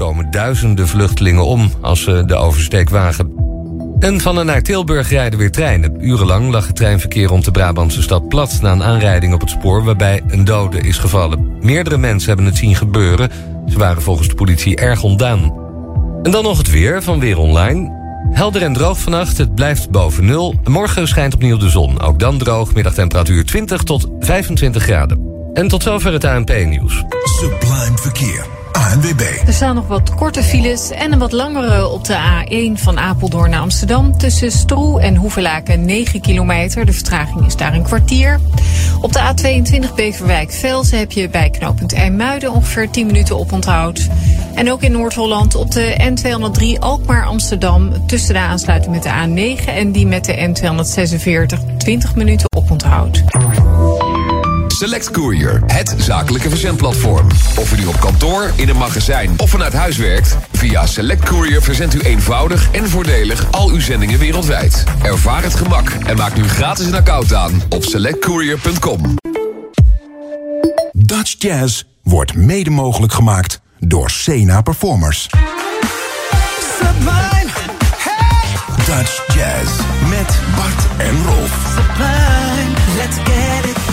Komen duizenden vluchtelingen om als ze de oversteek wagen. En van en naar Tilburg rijden weer treinen. Urenlang lag het treinverkeer rond de Brabantse stad plat... na een aanrijding op het spoor waarbij een dode is gevallen. Meerdere mensen hebben het zien gebeuren. Ze waren volgens de politie erg ontdaan. En dan nog het weer van Weer Online. Helder en droog vannacht, het blijft boven nul. Morgen schijnt opnieuw de zon. Ook dan droog, middagtemperatuur 20 tot 25 graden. En tot zover het ANP-nieuws. Sublime Verkeer. Er staan nog wat korte files en een wat langere op de A1 van Apeldoorn naar Amsterdam. Tussen Stroe en Hoevelaken 9 kilometer. De vertraging is daar een kwartier. Op de A22 Beverwijk-Velsen heb je bij knooppunt IJmuiden ongeveer 10 minuten oponthoud. En ook in Noord-Holland op de N203 Alkmaar-Amsterdam... tussen de aansluiting met de A9 en die met de N246 20 minuten oponthoud. Select Courier, het zakelijke verzendplatform. Of u nu op kantoor, in een magazijn of vanuit huis werkt... via Select Courier verzendt u eenvoudig en voordelig al uw zendingen wereldwijd. Ervaar het gemak en maak nu gratis een account aan op selectcourier.com. Dutch Jazz wordt mede mogelijk gemaakt door Sena Performers. Dutch Jazz met Bart en Rolf. Let's get it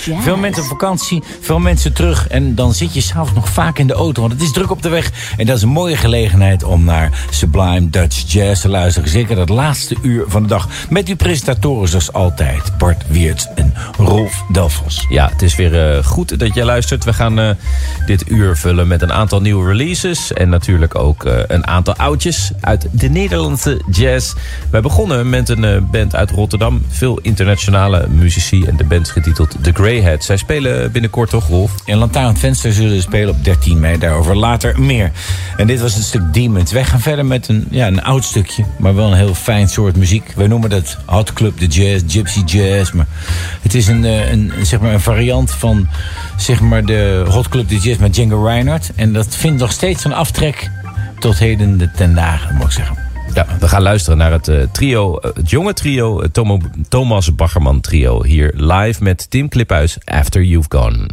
543. Veel mensen op vakantie, veel mensen terug. En dan zit je s'avonds nog vaak in de auto, want het is druk op de weg. En dat is een mooie gelegenheid om naar Sublime Dutch Jazz te luisteren. Zeker dat laatste uur van de dag. Met uw presentatoren zoals altijd, Bart Weert en Rolf Delfos. Ja, het is weer uh, goed dat jij luistert. We gaan uh, dit uur vullen met een aantal nieuwe releases. En natuurlijk ook uh, een aantal oudjes uit de Nederlandse jazz. Wij begonnen met een band uit Rotterdam. Veel internationale muzici. En de band is getiteld The Zij spelen binnenkort toch, Rolf? In Lantaarn het Venster zullen ze spelen op 13 mei. Daarover later meer. En dit was een stuk Demons. Wij gaan verder met een, ja, een oud stukje. Maar wel een heel fijn soort muziek. Wij noemen dat Hot Club de Jazz, Gypsy Jazz. Maar het is een, een, zeg maar een variant van zeg maar de Hot Club de Jazz met Django Reinhardt. En dat vindt nog steeds een aftrek tot heden de ten dagen, moet ik zeggen. Ja, we gaan luisteren naar het uh, trio, uh, het jonge trio, het Tomo, Thomas Baggerman trio. Hier live met Tim Kliphuis, After You've Gone.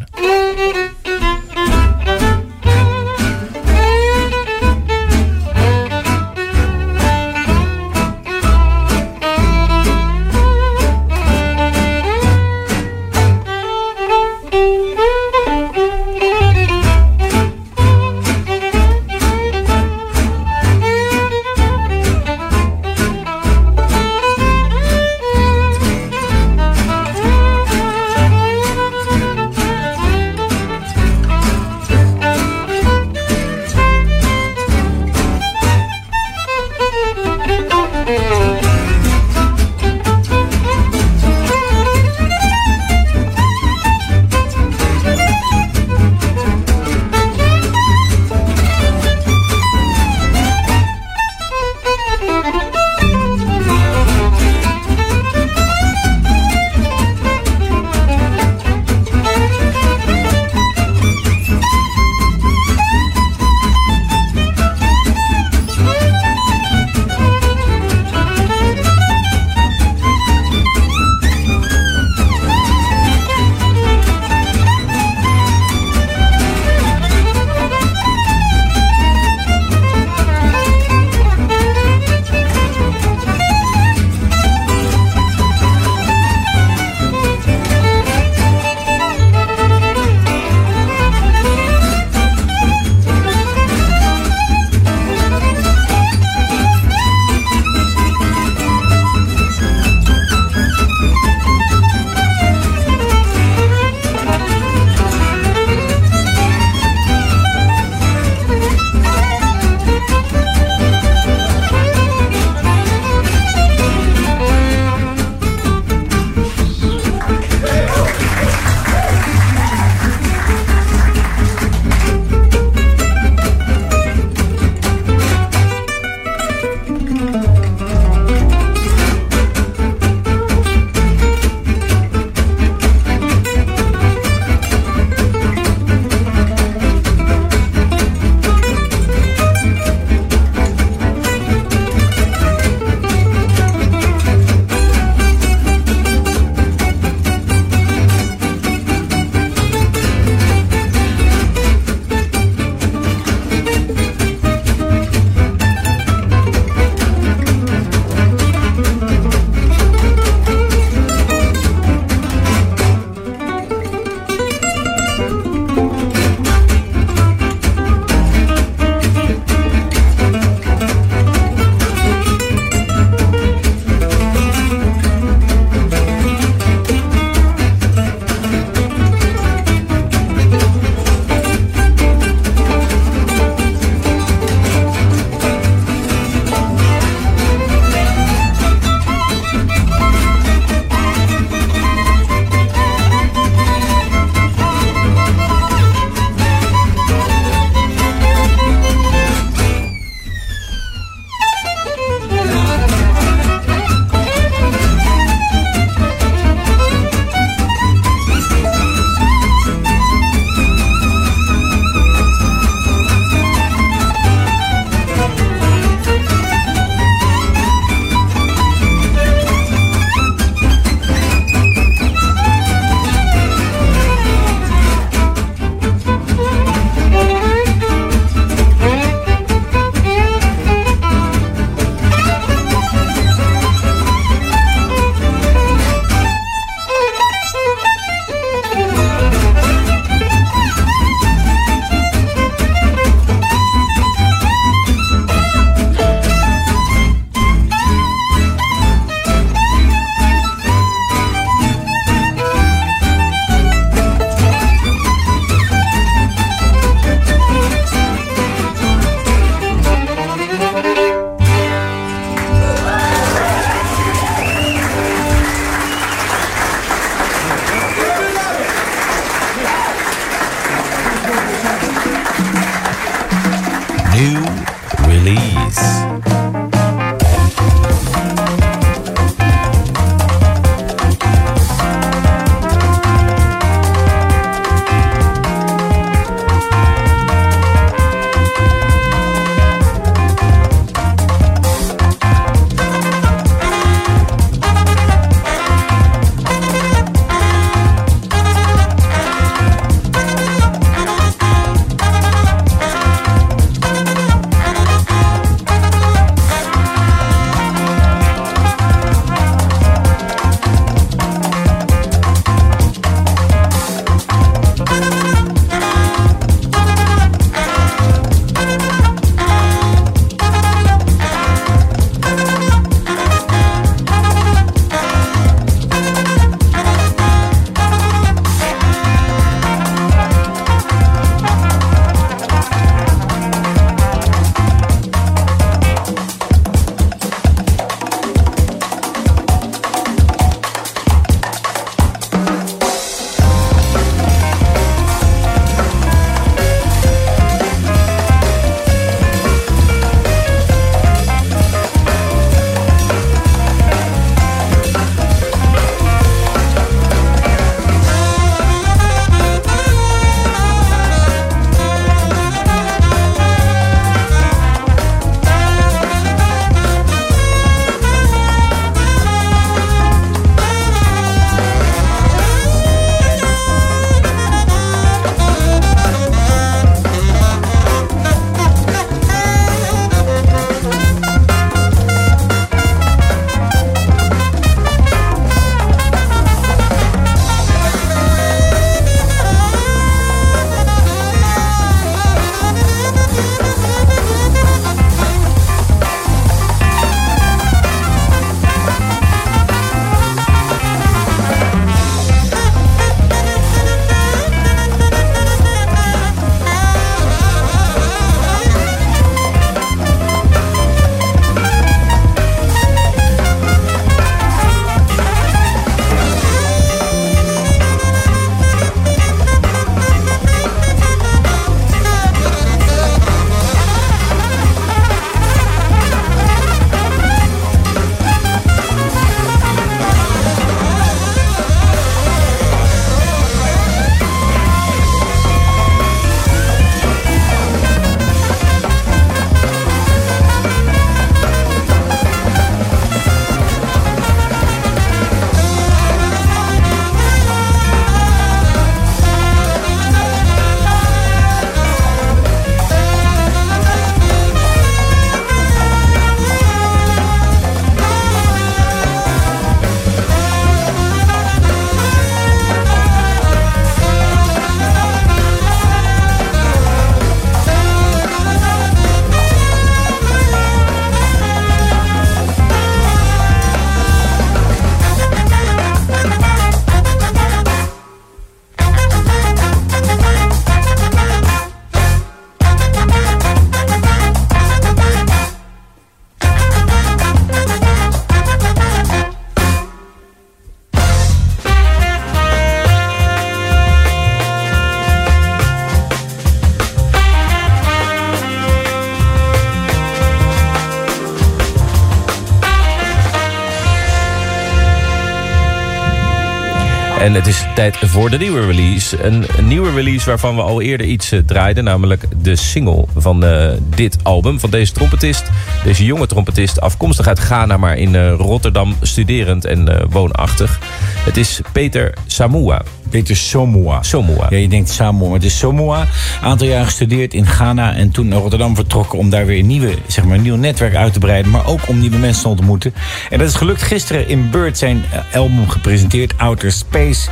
Het is tijd voor de nieuwe release. Een, nieuwe release waarvan we al eerder iets eh, draaiden. Namelijk de single van eh, dit album. Van deze trompetist. Deze jonge trompetist. Afkomstig uit Ghana, maar in eh, Rotterdam studerend en woonachtig. Het is Peter Samua. Peter Somoa. Somoa. Ja, je denkt Samoa, maar het is Somoa. Aantal jaar gestudeerd in Ghana en toen naar Rotterdam vertrokken om daar weer een, nieuwe, zeg maar, een nieuw netwerk uit te breiden. Maar ook om nieuwe mensen te ontmoeten. En dat is gelukt gisteren in Bird zijn eh, album gepresenteerd, Outer Space.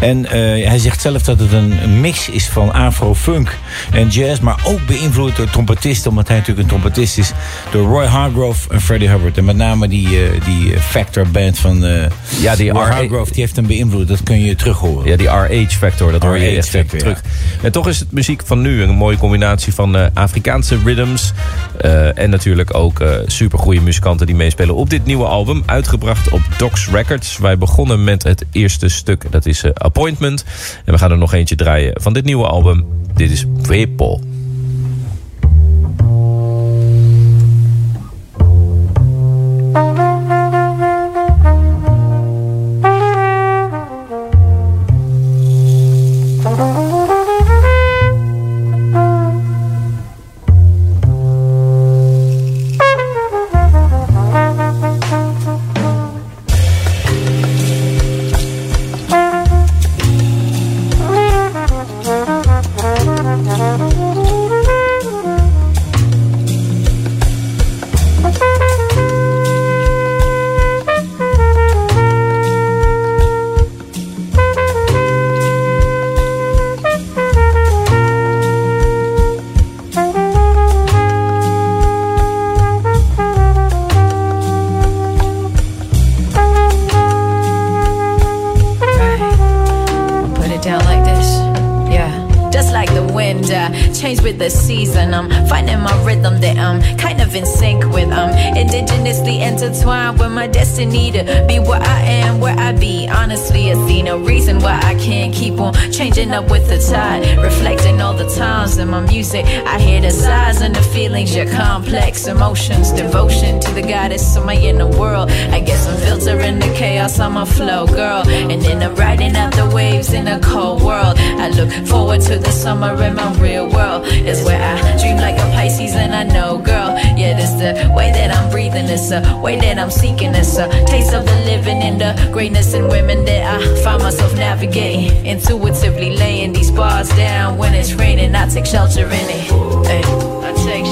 En eh, hij zegt zelf dat het een mix is van afro-funk en jazz. Maar ook beïnvloed door trompetisten, omdat hij natuurlijk een trompetist is. Door Roy Hargrove en Freddie Hubbard. En met name die, eh, die Factor band van Ja, die Roy Hargrove, die heeft hem beïnvloed. Dat kun je terug horen. Ja, die RH-factor, dat hoor je echt factor, terug. En toch is het muziek van nu een mooie combinatie van eh, Afrikaanse rhythms... eh, en natuurlijk ook eh supergoeie muzikanten die meespelen op dit nieuwe album. Uitgebracht op Docs Records. Wij begonnen met het eerste stuk, dat is Appointment. En we gaan er nog eentje draaien van dit nieuwe album. Dit is Wepo. Devotion to the goddess of my inner world. I guess I'm filtering the chaos on my flow, girl. And then I'm riding out the waves in a cold world. I look forward to the summer in my real world. Is where I dream like a Pisces and I know, girl. Yeah, this the way that I'm breathing. It's a way that I'm seeking. It's a taste of the living in the greatness in women that I find myself navigating. Intuitively laying these bars down when it's raining. I take shelter in it. Ay, I take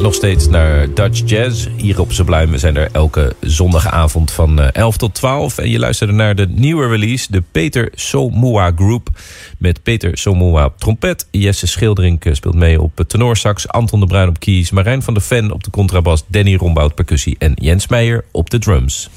nog steeds naar Dutch Jazz. Hier op Sublime zijn er elke zondagavond van eh, 11 tot 12. En je luisterde naar de nieuwe release, de Peter Somoa Group. Met Peter Somoa op trompet. Jesse Schildering eh, speelt mee op tenorsax. Anton de Bruin op keys. Marijn van der Ven op de contrabas. Danny Rombout percussie. En Jens Meijer op de drums.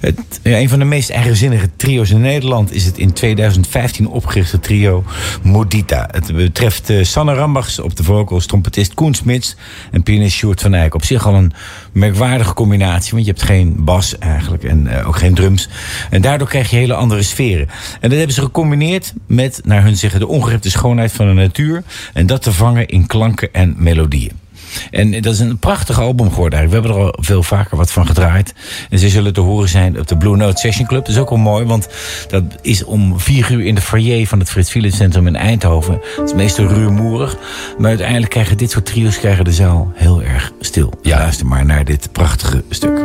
Het, een van de meest eigenzinnige trio's in Nederland is het in 2015 opgerichte trio Modita. Het betreft eh, Sanne Rambachs op de vocals, trompetist Koen Smits en pianist Sjoerd van Eyck. Op zich al een merkwaardige combinatie, want je hebt geen bas eigenlijk en eh, ook geen drums. En daardoor krijg je hele andere sferen. En dat hebben ze gecombineerd met, naar hun zeggen, de ongerepte schoonheid van de natuur. En dat te vangen in klanken en melodieën. En dat is een prachtig album geworden eigenlijk. We hebben er al veel vaker wat van gedraaid. En ze zullen te horen zijn op de Blue Note Session Club. Dat is ook wel mooi, want dat is om vier uur in de foyer van het Frits Philips Centrum in Eindhoven. Het is meestal rumoerig. Maar uiteindelijk krijgen dit soort trio's krijgen de zaal heel erg stil. Ja. Luister maar naar dit prachtige stuk.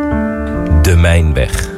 De Mijnweg.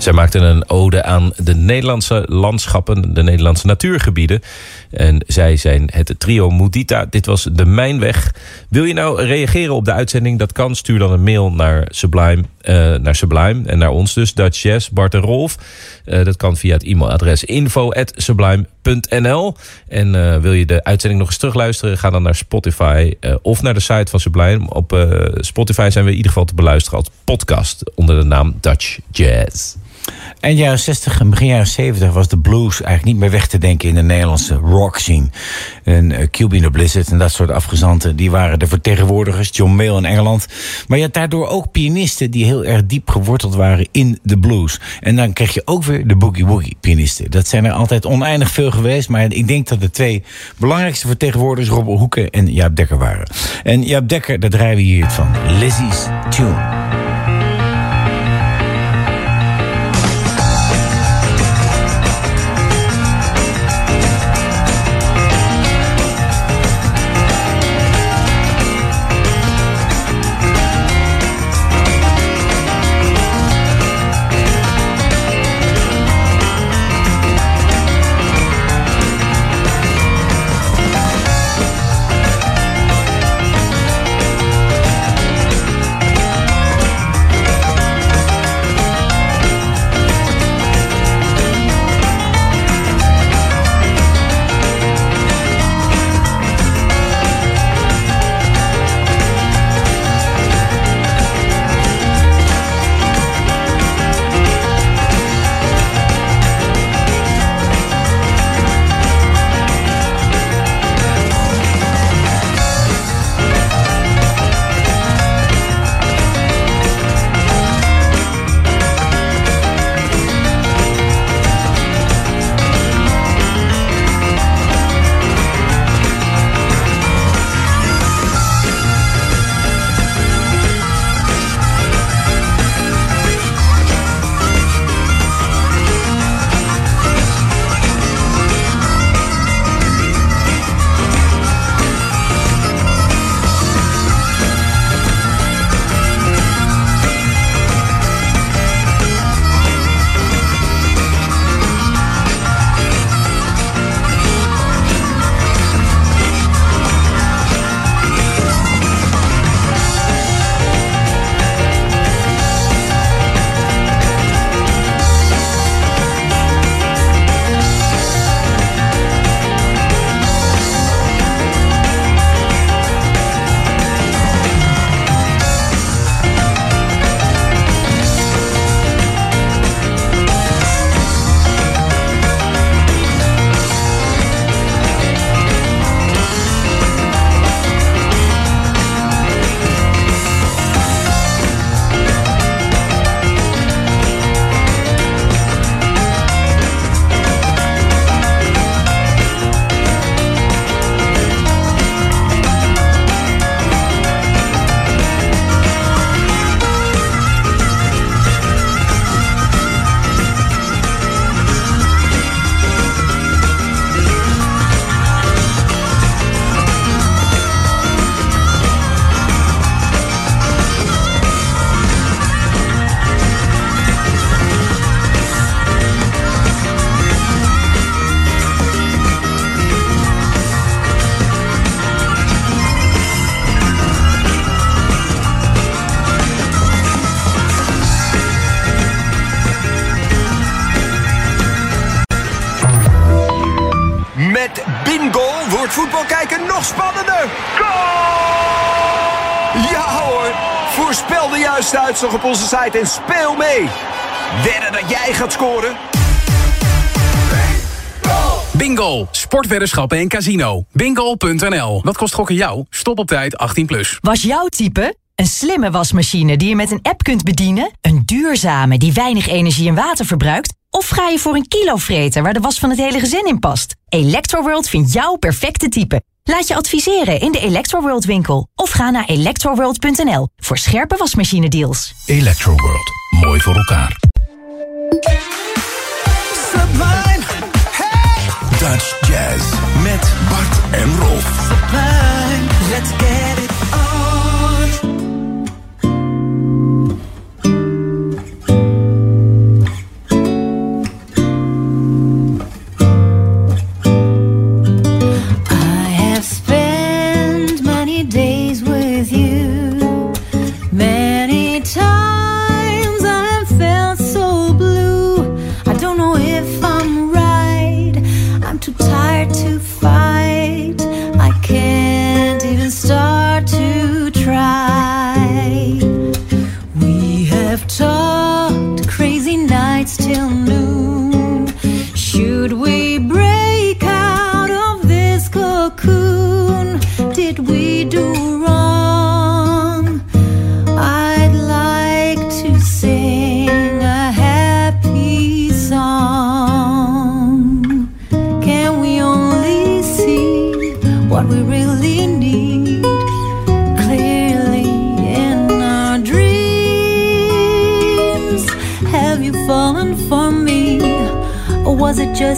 Zij maakten een ode aan de Nederlandse landschappen, de Nederlandse natuurgebieden. En zij zijn het trio Mudita. Dit was de Mijnweg. Wil je nou reageren op de uitzending? Dat kan. Stuur dan een mail naar Sublime, eh, naar Sublime en naar ons dus. Dutch Jazz, Bart en Rolf. Eh, dat kan via het e-mailadres info.sublime.nl. En eh, wil je de uitzending nog eens terugluisteren? Ga dan naar Spotify of naar de site van Sublime. Op Spotify zijn we in ieder geval te beluisteren als podcast onder de naam Dutch Jazz. Eind jaren 60 en begin jaren 70 was de blues eigenlijk niet meer weg te denken in de Nederlandse rock scene. En uh, and the Blizzard en dat soort afgezanten, die waren de vertegenwoordigers. John Mayall in Engeland. Maar je had daardoor ook pianisten die heel erg diep geworteld waren in de blues. En dan krijg je ook weer de boogie-woogie pianisten. Dat zijn er altijd oneindig veel geweest. Maar ik denk dat de twee belangrijkste vertegenwoordigers Robert Hoeken en Jaap Dekker waren. En Jaap Dekker, daar draaien we hier van. Lizzie's Tune. Uitslag op onze site en speel mee. Wedden dat jij gaat scoren? Bingo, sportweddenschappen en casino. Bingo.nl. Wat kost gokken jou? Stop op tijd 18+. Plus. Was jouw type? Een slimme wasmachine die je met een app kunt bedienen? Een duurzame die weinig energie en water verbruikt? Of ga je voor een kilovreter waar de was van het hele gezin in past? Electroworld vindt jouw perfecte type. Laat je adviseren in de Electroworld winkel. Of ga naar electroworld.nl voor scherpe wasmachine deals. Electroworld. Mooi voor elkaar. Sublime, Dutch Jazz met Bart en Rolf. sublime, let's get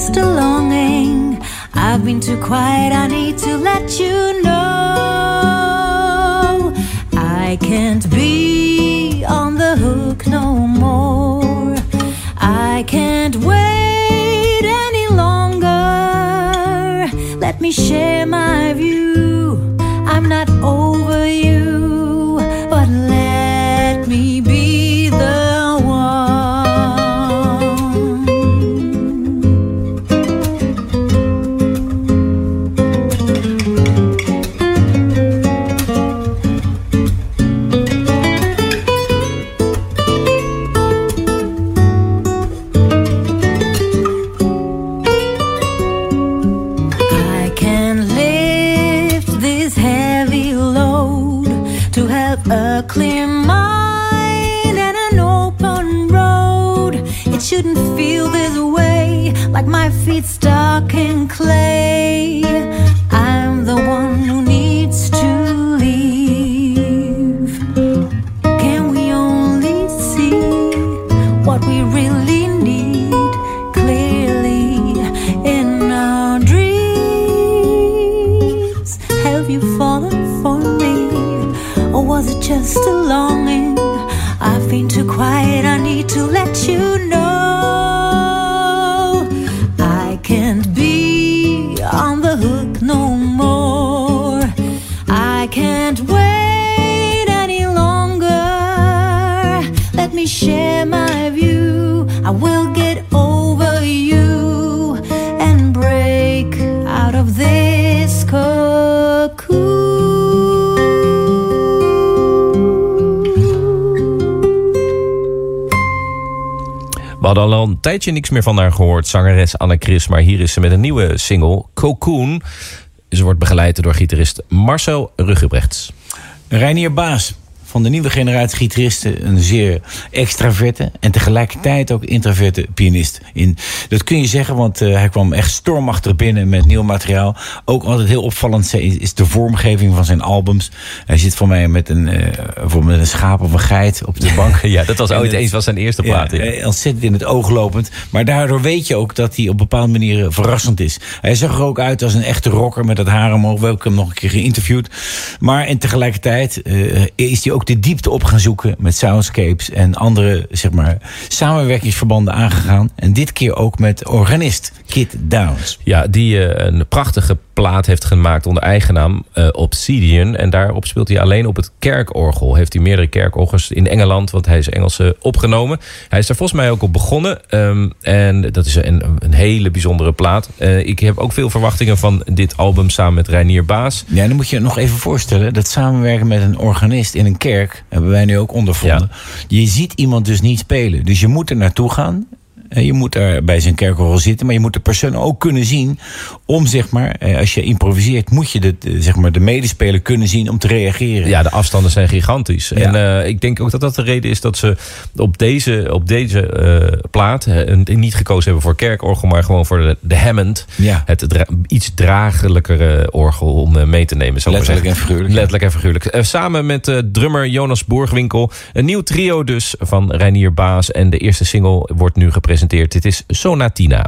just a longing? I've been too quiet, I need to let you know. I can't be on the hook no more. I can't wait any longer. Let me share my my feet stuck in clay. I'm the one who needs to leave. Can we only see what we really need clearly in our dreams? Have you fallen for me, or was it just a longing? I've been too quiet, I need to let you hadden al een tijdje niks meer van haar gehoord, zangeres Anne Chris. Maar hier is ze met een nieuwe single, Cocoon. Ze wordt begeleid door gitarist Marcel Ruggebrechts. Reinier Baas van de nieuwe generatie gitaristen. Een zeer extraverte en tegelijkertijd ook introverte pianist. In, dat kun je zeggen, want eh, hij kwam echt stormachtig binnen met nieuw materiaal. Ook altijd heel opvallend is, de vormgeving van zijn albums. Hij zit voor mij met een, voor met een schaap of een geit op de bank. Ja, dat was ooit het- eens van zijn eerste plaat. Ja, Ja, eh, ontzettend in het oog lopend. Maar daardoor weet je ook dat hij op bepaalde manieren verrassend is. Hij zag er ook uit als een echte rocker met dat haar omhoog. We hebben hem nog een keer geïnterviewd. Maar en tegelijkertijd is hij ook de diepte op gaan zoeken met soundscapes en andere zeg maar, samenwerkingsverbanden aangegaan. En dit keer ook met organist Kid Downs. Ja, die eh, een prachtige plaat heeft gemaakt onder eigen naam eh, Obsidian. En daarop speelt hij alleen op het kerkorgel. Heeft hij meerdere kerkorgels in Engeland, want hij is Engels eh, opgenomen. Hij is daar volgens mij ook op begonnen. Ehm, en dat is een, een hele bijzondere plaat. Ik heb ook veel verwachtingen van dit album samen met Reinier Baas. Ja, dan moet je je nog even voorstellen. Dat samenwerken met een organist in een kerk hebben wij nu ook ondervonden. Je ziet iemand dus niet spelen. Dus je moet er naartoe gaan. Eh, Je moet er bij zijn kerkorgel zitten, maar je moet de persoon ook kunnen zien om, zeg maar, eh, als je improviseert, moet je de, zeg maar, de medespeler kunnen zien om te reageren. Ja, de afstanden zijn gigantisch. En eh, ik denk ook dat dat de reden is dat ze op deze, op deze plaat niet gekozen hebben voor kerkorgel, maar gewoon voor de, de Hammond. Ja. Het dra- iets dragelijkere orgel om mee te nemen. Letterlijk en figuurlijk. Letterlijk en figuurlijk. Samen met drummer Jonas Boergwinkel. Een nieuw trio dus van Reinier Baas. En de eerste single wordt nu gepresenteerd. Dit is Sonatina.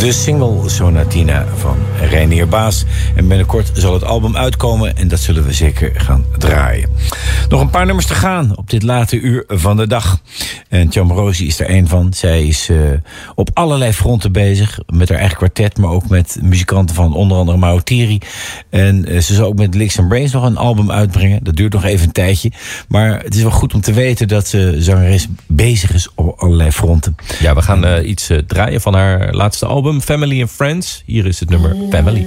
De single Sonatina van Reinier Baas. En binnenkort zal het album uitkomen en dat zullen we zeker gaan draaien. Nog een paar nummers te gaan op dit late uur van de dag. En Tjam Rosie is er een van. Zij is uh, op allerlei fronten bezig. Met haar eigen kwartet, maar ook met muzikanten van onder andere Mautiri. En uh, ze zal ook met Licks and Brains nog een album uitbrengen. Dat duurt nog even een tijdje. Maar het is wel goed om te weten dat ze zangeres bezig is op allerlei fronten. Ja, we gaan uh, iets draaien van haar laatste album, Family and Friends. Hier is het nummer Family.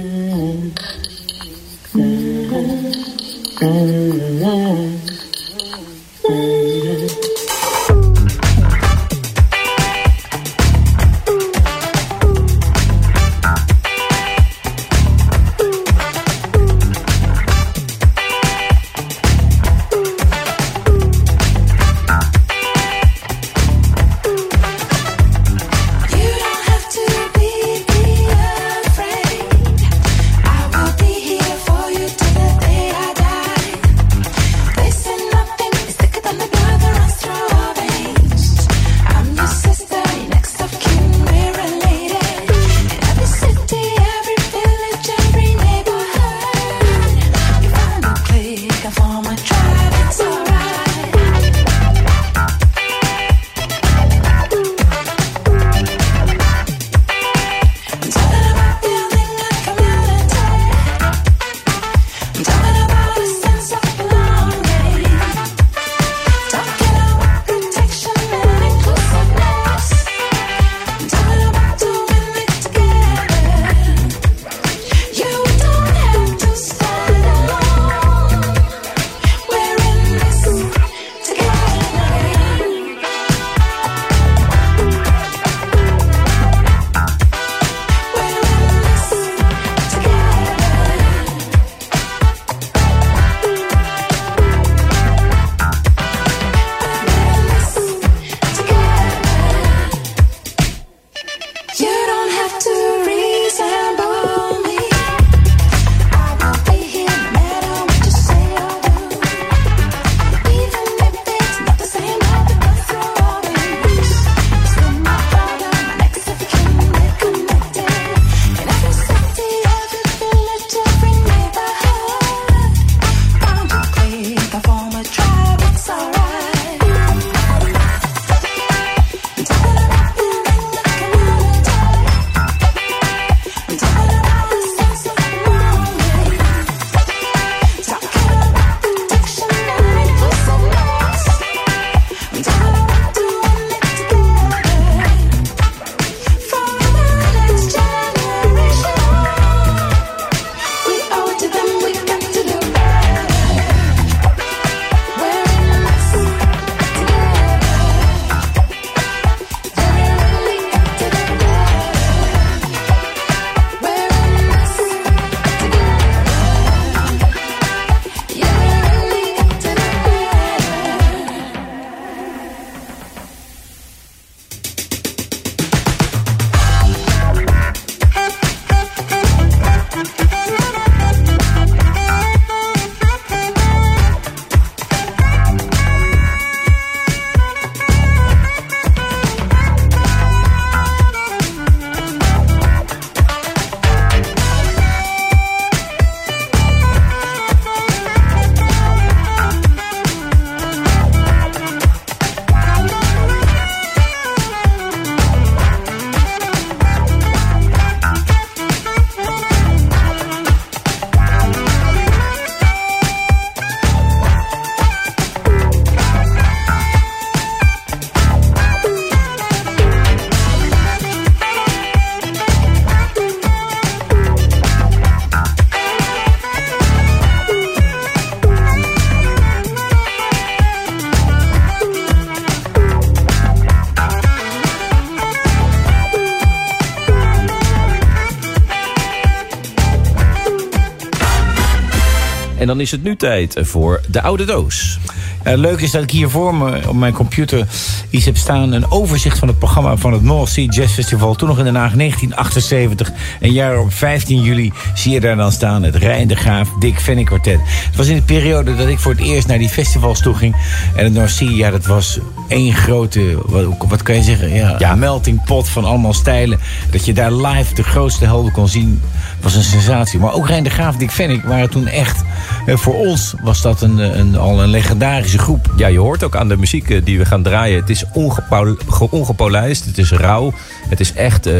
En dan is het nu tijd voor de oude doos. Leuk is dat ik hier voor me op mijn computer iets heb staan. Een overzicht van het programma van het North Sea Jazz Festival. Toen nog in Den Haag 1978. Een jaar op 15 juli zie je daar dan staan het Rijn de Graaf Dick Venning Quartet. Het was in de periode dat ik voor het eerst naar die festivals toe ging. En het North Sea, ja, dat was één grote, wat, wat kan je zeggen? Ja, Ja. melting pot van allemaal stijlen. Dat je daar live de grootste helden kon zien, was een sensatie. Maar ook Rijn de Graaf Dick Venning waren toen echt... eh, voor ons was dat een, een, al een legendarische groep. Ja, je hoort ook aan de muziek eh, die we gaan draaien. Het is ongepol- ge- ongepolijst, het is rauw. Het is echt eh,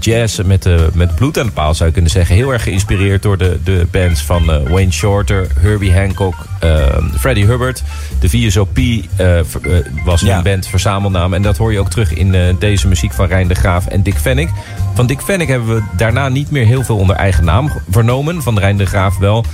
jazz met, eh, met bloed aan de paal, zou je kunnen zeggen. Heel erg geïnspireerd door de, de bands van eh, Wayne Shorter, Herbie Hancock, eh, Freddie Hubbard. De VSOP eh, eh, was Ja. een band verzamelnaam. En dat hoor je ook terug in eh, deze muziek van Rijn de Graaf en Dick Vennick. Van Dick Vennick hebben we daarna niet meer heel veel onder eigen naam vernomen. Van Rijn de Graaf wel.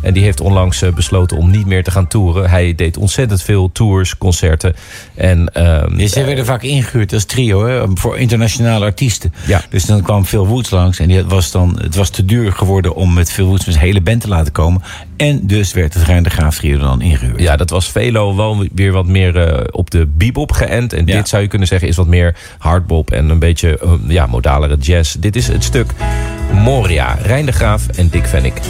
En die heeft onlangs eh, besloten om niet meer te gaan toeren. Hij deed ontzettend veel tours, concerten. En, ehm, Ja, zij werden vaak ingehuurd als trio hè, voor internationale artiesten. Ja. Dus dan kwam Phil Woods langs. En die was dan, het was te duur geworden om met Phil Woods met zijn hele band te laten komen. En dus werd het Rijn de Graaf trio dan ingehuurd. Ja, dat was Velo wel weer wat meer eh, op de bebop geënt. En Ja. dit zou je kunnen zeggen is wat meer hardbop en een beetje eh, ja, modalere jazz. Dit is het stuk Moria, Rijn de Graaf en Dick Vennick.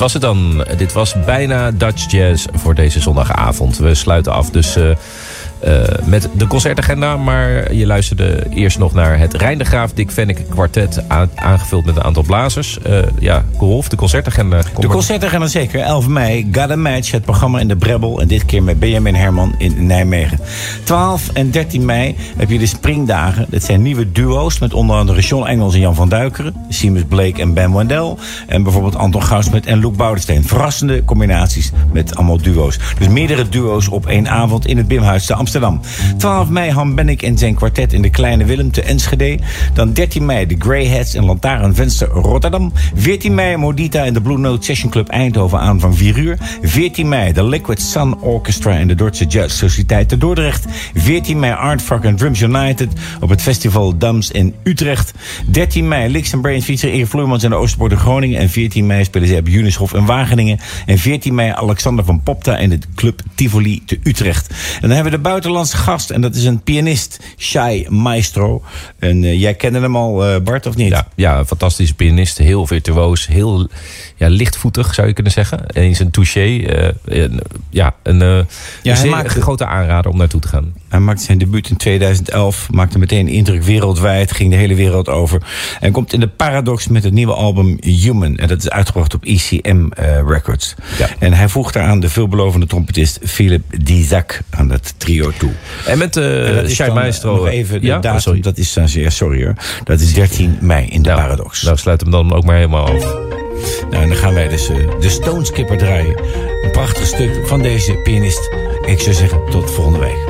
Was het dan. Dit was bijna Dutch Jazz voor deze zondagavond. We sluiten af dus eh, eh, met de concertagenda. Maar je luisterde eerst nog naar het Rijn de Graaf Dick Venneke kwartet. aan- aangevuld met een aantal blazers. Eh, ja, Rolf, de concertagenda. Kom De maar- concerten zeker. 11 mei, Got a Match, het programma in de Brebbel. En dit keer met Benjamin Herman in Nijmegen. 12 en 13 mei heb je de Springdagen. Dat zijn nieuwe duo's met onder andere John Engels en Jan van Duikeren. Seamus Blake en Ben Wendell. En bijvoorbeeld Anton Goudsmet en Loek Boudestein. Verrassende combinaties met allemaal duo's. Dus meerdere duo's op één avond in het Bimhuis te Amsterdam. 12 mei Han Bennik en zijn kwartet in de Kleine Willem te Enschede. Dan 13 mei de Greyheads en Lantaarnvenster Rotterdam. 14 mei Modita en de Blue Note Session Club Eindhoven aan van 4 uur. 14 mei de Liquid Sun Orchestra en de Dordtse Jazz Sociëteit te Dordrecht. 14 mei Artfuck en Drums United op het festival Dams in Utrecht. 13 mei Licks and Brains featuren Erik Vloeimans en de Oosterpoort in Groningen. En 14 mei spelen ze op Junishof in Wageningen. En 14 mei Alexander van Popta in het Club Tivoli te Utrecht. En dan hebben we de buitenlandse gast en dat is een pianist, Shai Maestro. En eh, jij kende hem al, eh, Bart, of niet? Ja, ja, een fantastische pianist. Heel virtuoos. Heel ja, lichtvoetig, zou je kunnen zeggen. Eens een touché. eh, ja, een, zeer grote aanrader om naartoe te gaan. Hij maakte zijn debuut in 2011, maakte meteen indruk wereldwijd, ging de hele wereld over. En komt in de Paradox met het nieuwe album Human. En dat is uitgebracht op ECM Records. En hij voegt daaraan de veelbelovende trompetist Philip Dizak aan dat trio toe. En met uh, Shai dan, Maestro... Nog even de ja? Oh, datum, sorry. dat is, uh, ja, sorry hoor. Dat is 13 mei in de Paradox. Nou, sluit hem dan ook maar helemaal af. Nou, en dan gaan wij dus eh, de Stone Skipper draaien. Een prachtig stuk van deze pianist. Ik zou zeggen, tot volgende week.